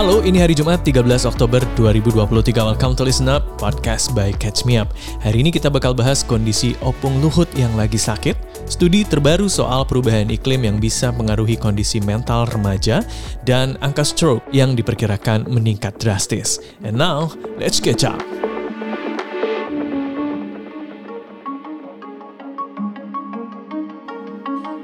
Halo, ini hari Jumat 13 Oktober 2023. Welcome to Listen Up, podcast by Catch Me Up. Hari ini kita bakal bahas kondisi Opung Luhut yang lagi sakit, studi terbaru soal perubahan iklim yang bisa mengaruhi kondisi mental remaja, dan angka stroke yang diperkirakan meningkat drastis. And now, let's catch up.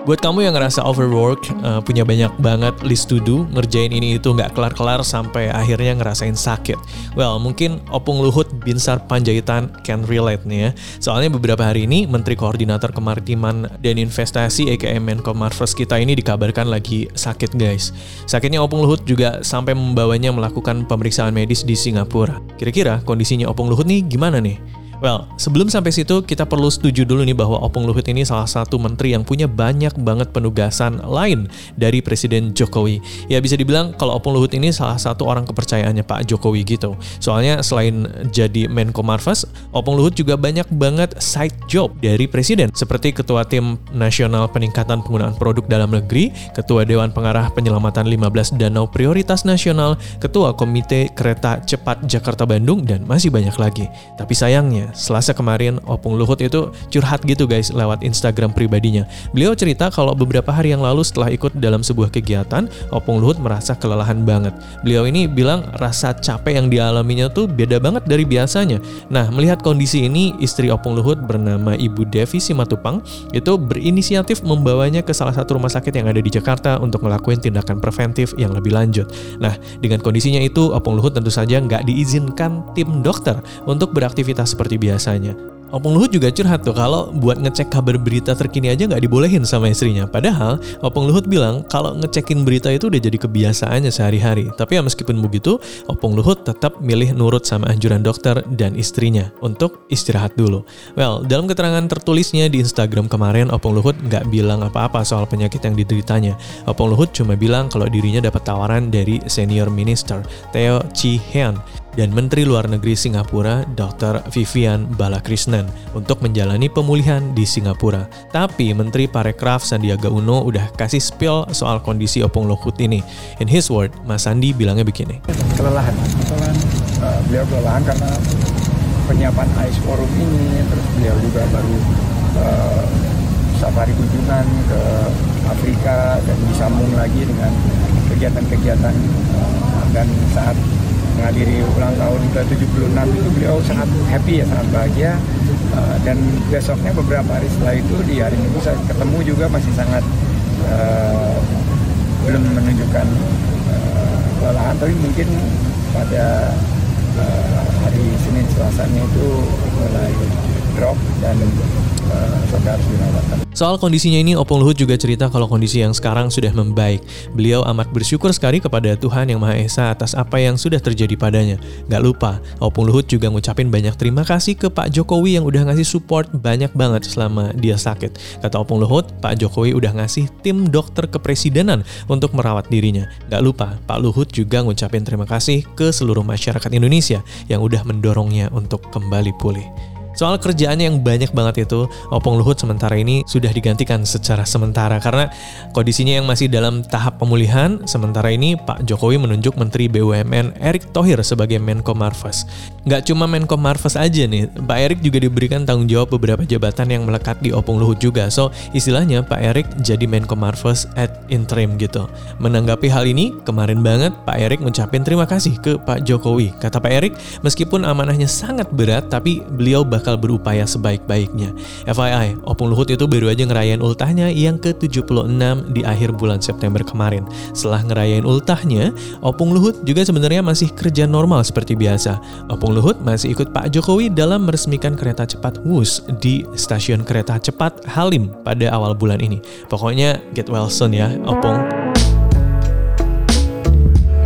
Buat kamu yang ngerasa overwork, uh, punya banyak banget list to do, ngerjain ini itu nggak kelar-kelar sampai akhirnya ngerasain sakit. Well, mungkin Opung Luhut Binsar Panjaitan can relate nih ya. Soalnya beberapa hari ini Menteri Koordinator Kemaritiman dan Investasi EKM Menko Marves kita ini dikabarkan lagi sakit guys. Sakitnya Opung Luhut juga sampai membawanya melakukan pemeriksaan medis di Singapura. Kira-kira kondisinya Opung Luhut nih gimana nih? Well, sebelum sampai situ kita perlu setuju dulu nih bahwa Opung Luhut ini salah satu menteri yang punya banyak banget penugasan lain dari Presiden Jokowi. Ya bisa dibilang kalau Opung Luhut ini salah satu orang kepercayaannya Pak Jokowi gitu. Soalnya selain jadi Menko Marves, Opung Luhut juga banyak banget side job dari Presiden seperti Ketua Tim Nasional Peningkatan Penggunaan Produk Dalam Negeri, Ketua Dewan Pengarah Penyelamatan 15 Danau Prioritas Nasional, Ketua Komite Kereta Cepat Jakarta Bandung, dan masih banyak lagi. Tapi sayangnya Selasa kemarin Opung Luhut itu curhat gitu guys lewat Instagram pribadinya. Beliau cerita kalau beberapa hari yang lalu setelah ikut dalam sebuah kegiatan, Opung Luhut merasa kelelahan banget. Beliau ini bilang rasa capek yang dialaminya tuh beda banget dari biasanya. Nah, melihat kondisi ini, istri Opung Luhut bernama Ibu Devi Simatupang itu berinisiatif membawanya ke salah satu rumah sakit yang ada di Jakarta untuk ngelakuin tindakan preventif yang lebih lanjut. Nah, dengan kondisinya itu, Opung Luhut tentu saja nggak diizinkan tim dokter untuk beraktivitas seperti biasanya. Opung Luhut juga curhat tuh kalau buat ngecek kabar berita terkini aja nggak dibolehin sama istrinya. Padahal Opung Luhut bilang kalau ngecekin berita itu udah jadi kebiasaannya sehari-hari. Tapi ya meskipun begitu, Opung Luhut tetap milih nurut sama anjuran dokter dan istrinya untuk istirahat dulu. Well, dalam keterangan tertulisnya di Instagram kemarin, Opung Luhut nggak bilang apa-apa soal penyakit yang dideritanya. Opung Luhut cuma bilang kalau dirinya dapat tawaran dari senior minister Theo Chi Hean dan Menteri Luar Negeri Singapura Dr. Vivian Balakrishnan untuk menjalani pemulihan di Singapura. Tapi Menteri Parekraf Sandiaga Uno udah kasih spill soal kondisi Opung Luhut ini. In his word, Mas Sandi bilangnya begini. Kelelahan, kelelahan. Uh, beliau kelelahan karena penyiapan ICE Forum ini, terus beliau juga baru uh, safari kunjungan ke Afrika dan disambung lagi dengan kegiatan-kegiatan uh, dan saat menghadiri ulang tahun ke-76 itu beliau sangat happy ya, sangat bahagia. Uh, dan besoknya beberapa hari setelah itu di hari Minggu saya ketemu juga masih sangat uh, belum menunjukkan uh, kelelahan, tapi mungkin pada uh, hari Senin Selasanya itu mulai drop dan uh, saudara harus dirawat. Soal kondisinya ini, Opung Luhut juga cerita kalau kondisi yang sekarang sudah membaik. Beliau amat bersyukur sekali kepada Tuhan Yang Maha Esa atas apa yang sudah terjadi padanya. Gak lupa, Opung Luhut juga ngucapin banyak terima kasih ke Pak Jokowi yang udah ngasih support banyak banget selama dia sakit. Kata Opung Luhut, Pak Jokowi udah ngasih tim dokter kepresidenan untuk merawat dirinya. Gak lupa, Pak Luhut juga ngucapin terima kasih ke seluruh masyarakat Indonesia yang udah mendorongnya untuk kembali pulih. Soal kerjaannya yang banyak banget itu, Opung Luhut sementara ini sudah digantikan secara sementara karena kondisinya yang masih dalam tahap pemulihan. Sementara ini Pak Jokowi menunjuk Menteri BUMN Erick Thohir sebagai Menko Marves. Nggak cuma Menko Marves aja nih, Pak Erick juga diberikan tanggung jawab beberapa jabatan yang melekat di Opung Luhut juga. So, istilahnya Pak Erick jadi Menko Marves at interim gitu. Menanggapi hal ini, kemarin banget Pak Erick ngucapin terima kasih ke Pak Jokowi. Kata Pak Erick, meskipun amanahnya sangat berat, tapi beliau bakal bakal berupaya sebaik-baiknya. FYI, Opung Luhut itu baru aja ngerayain ultahnya yang ke-76 di akhir bulan September kemarin. Setelah ngerayain ultahnya, Opung Luhut juga sebenarnya masih kerja normal seperti biasa. Opung Luhut masih ikut Pak Jokowi dalam meresmikan kereta cepat Wus di stasiun kereta cepat Halim pada awal bulan ini. Pokoknya get well soon ya, Opung.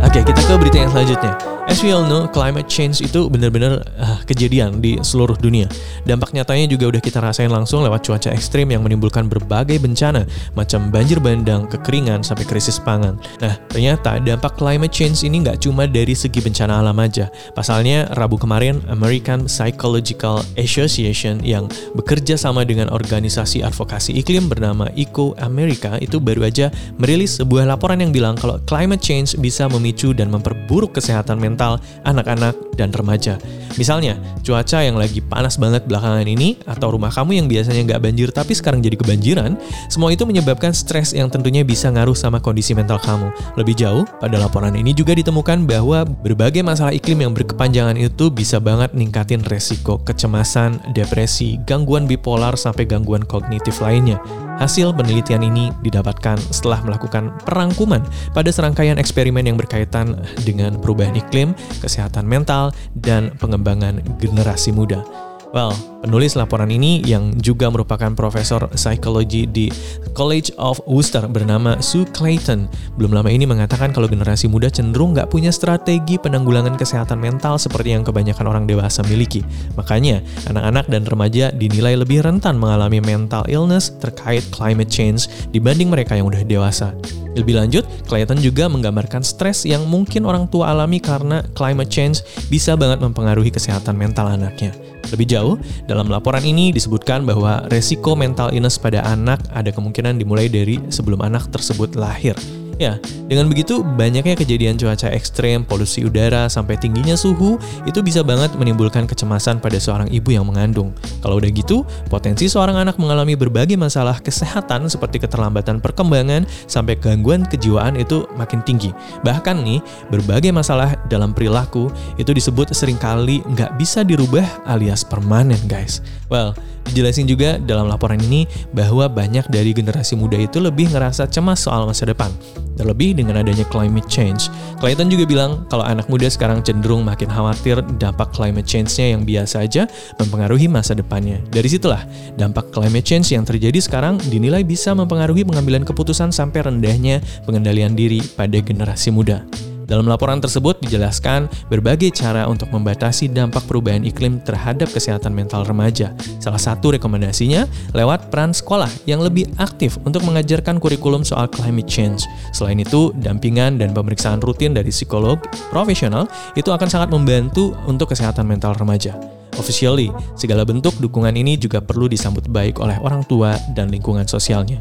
Oke, kita ke berita yang selanjutnya. As we all know, climate change itu benar-benar uh, kejadian di seluruh dunia. Dampak nyatanya juga udah kita rasain langsung lewat cuaca ekstrim yang menimbulkan berbagai bencana, macam banjir bandang, kekeringan, sampai krisis pangan. Nah, ternyata dampak climate change ini nggak cuma dari segi bencana alam aja. Pasalnya, Rabu kemarin, American Psychological Association yang bekerja sama dengan organisasi advokasi iklim bernama Eco America itu baru aja merilis sebuah laporan yang bilang kalau climate change bisa memicu dan memperburuk kesehatan mental anak-anak dan remaja. Misalnya, cuaca yang lagi panas banget belakangan ini, atau rumah kamu yang biasanya nggak banjir tapi sekarang jadi kebanjiran, semua itu menyebabkan stres yang tentunya bisa ngaruh sama kondisi mental kamu. Lebih jauh, pada laporan ini juga ditemukan bahwa berbagai masalah iklim yang berkepanjangan itu bisa banget ningkatin resiko kecemasan, depresi, gangguan bipolar, sampai gangguan kognitif lainnya. Hasil penelitian ini didapatkan setelah melakukan perangkuman pada serangkaian eksperimen yang berkaitan dengan perubahan iklim, kesehatan mental, dan pengembangan generasi muda. Well, penulis laporan ini yang juga merupakan profesor psikologi di College of Worcester bernama Sue Clayton belum lama ini mengatakan kalau generasi muda cenderung nggak punya strategi penanggulangan kesehatan mental seperti yang kebanyakan orang dewasa miliki. Makanya, anak-anak dan remaja dinilai lebih rentan mengalami mental illness terkait climate change dibanding mereka yang udah dewasa. Lebih lanjut, Clayton juga menggambarkan stres yang mungkin orang tua alami karena climate change bisa banget mempengaruhi kesehatan mental anaknya. Lebih jauh, dalam laporan ini disebutkan bahwa resiko mental illness pada anak ada kemungkinan dimulai dari sebelum anak tersebut lahir. Ya, dengan begitu banyaknya kejadian cuaca ekstrem, polusi udara, sampai tingginya suhu, itu bisa banget menimbulkan kecemasan pada seorang ibu yang mengandung. Kalau udah gitu, potensi seorang anak mengalami berbagai masalah kesehatan seperti keterlambatan perkembangan sampai gangguan kejiwaan itu makin tinggi. Bahkan nih, berbagai masalah dalam perilaku itu disebut sering kali nggak bisa dirubah alias permanen guys. Well, dijelasin juga dalam laporan ini bahwa banyak dari generasi muda itu lebih ngerasa cemas soal masa depan. Terlebih dengan adanya climate change. Clayton juga bilang kalau anak muda sekarang cenderung makin khawatir dampak climate change-nya yang biasa aja mempengaruhi masa depannya. Dari situlah, dampak climate change yang terjadi sekarang dinilai bisa mempengaruhi pengambilan keputusan sampai rendahnya pengendalian diri pada generasi muda. Dalam laporan tersebut dijelaskan berbagai cara untuk membatasi dampak perubahan iklim terhadap kesehatan mental remaja. Salah satu rekomendasinya lewat peran sekolah yang lebih aktif untuk mengajarkan kurikulum soal climate change. Selain itu, dampingan dan pemeriksaan rutin dari psikolog profesional itu akan sangat membantu untuk kesehatan mental remaja. Officially, segala bentuk dukungan ini juga perlu disambut baik oleh orang tua dan lingkungan sosialnya.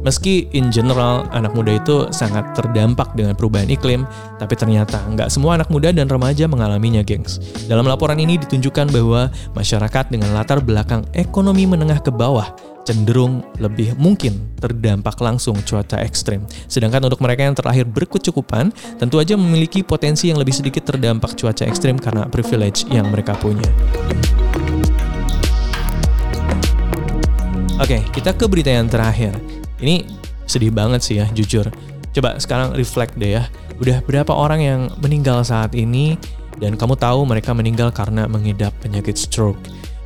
Meski in general anak muda itu sangat terdampak dengan perubahan iklim, tapi ternyata nggak semua anak muda dan remaja mengalaminya, gengs. Dalam laporan ini ditunjukkan bahwa masyarakat dengan latar belakang ekonomi menengah ke bawah cenderung lebih mungkin terdampak langsung cuaca ekstrim. Sedangkan untuk mereka yang terakhir berkecukupan, tentu aja memiliki potensi yang lebih sedikit terdampak cuaca ekstrim karena privilege yang mereka punya. Oke, kita ke berita yang terakhir. Ini sedih banget sih ya, jujur. Coba sekarang reflect deh ya. Udah berapa orang yang meninggal saat ini dan kamu tahu mereka meninggal karena mengidap penyakit stroke.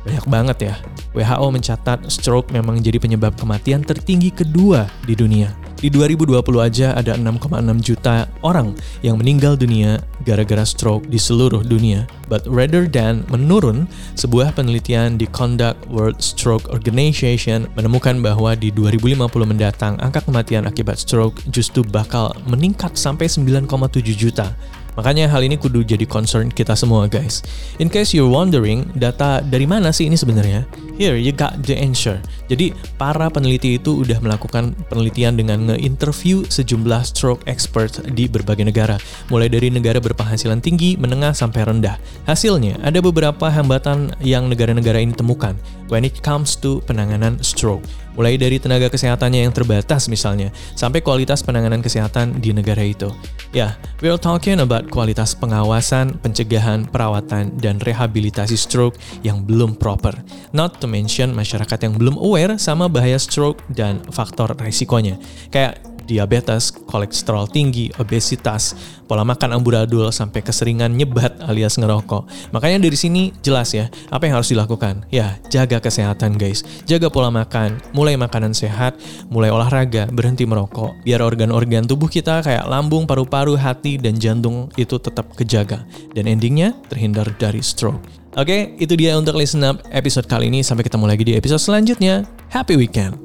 Banyak banget ya. WHO mencatat stroke memang jadi penyebab kematian tertinggi kedua di dunia. Di 2020 aja ada 6,6 juta orang yang meninggal dunia gara-gara stroke di seluruh dunia. But rather than menurun, sebuah penelitian di Conduct World Stroke Organization menemukan bahwa di 2050 mendatang angka kematian akibat stroke justru bakal meningkat sampai 9,7 juta. Makanya hal ini kudu jadi concern kita semua guys. In case you're wondering, data dari mana sih ini sebenarnya? Here you got the answer. Jadi para peneliti itu udah melakukan penelitian dengan nge-interview sejumlah stroke expert di berbagai negara, mulai dari negara berpenghasilan tinggi, menengah sampai rendah. Hasilnya ada beberapa hambatan yang negara-negara ini temukan when it comes to penanganan stroke mulai dari tenaga kesehatannya yang terbatas misalnya, sampai kualitas penanganan kesehatan di negara itu. Ya, we're talking about kualitas pengawasan, pencegahan, perawatan, dan rehabilitasi stroke yang belum proper. Not to mention masyarakat yang belum aware sama bahaya stroke dan faktor resikonya. Kayak diabetes, kolesterol tinggi, obesitas, pola makan amburadul, sampai keseringan nyebat alias ngerokok. Makanya dari sini jelas ya, apa yang harus dilakukan? Ya, jaga kesehatan guys. Jaga pola makan, mulai makanan sehat, mulai olahraga, berhenti merokok. Biar organ-organ tubuh kita kayak lambung, paru-paru, hati, dan jantung itu tetap kejaga. Dan endingnya terhindar dari stroke. Oke, itu dia untuk listen up episode kali ini. Sampai ketemu lagi di episode selanjutnya. Happy weekend!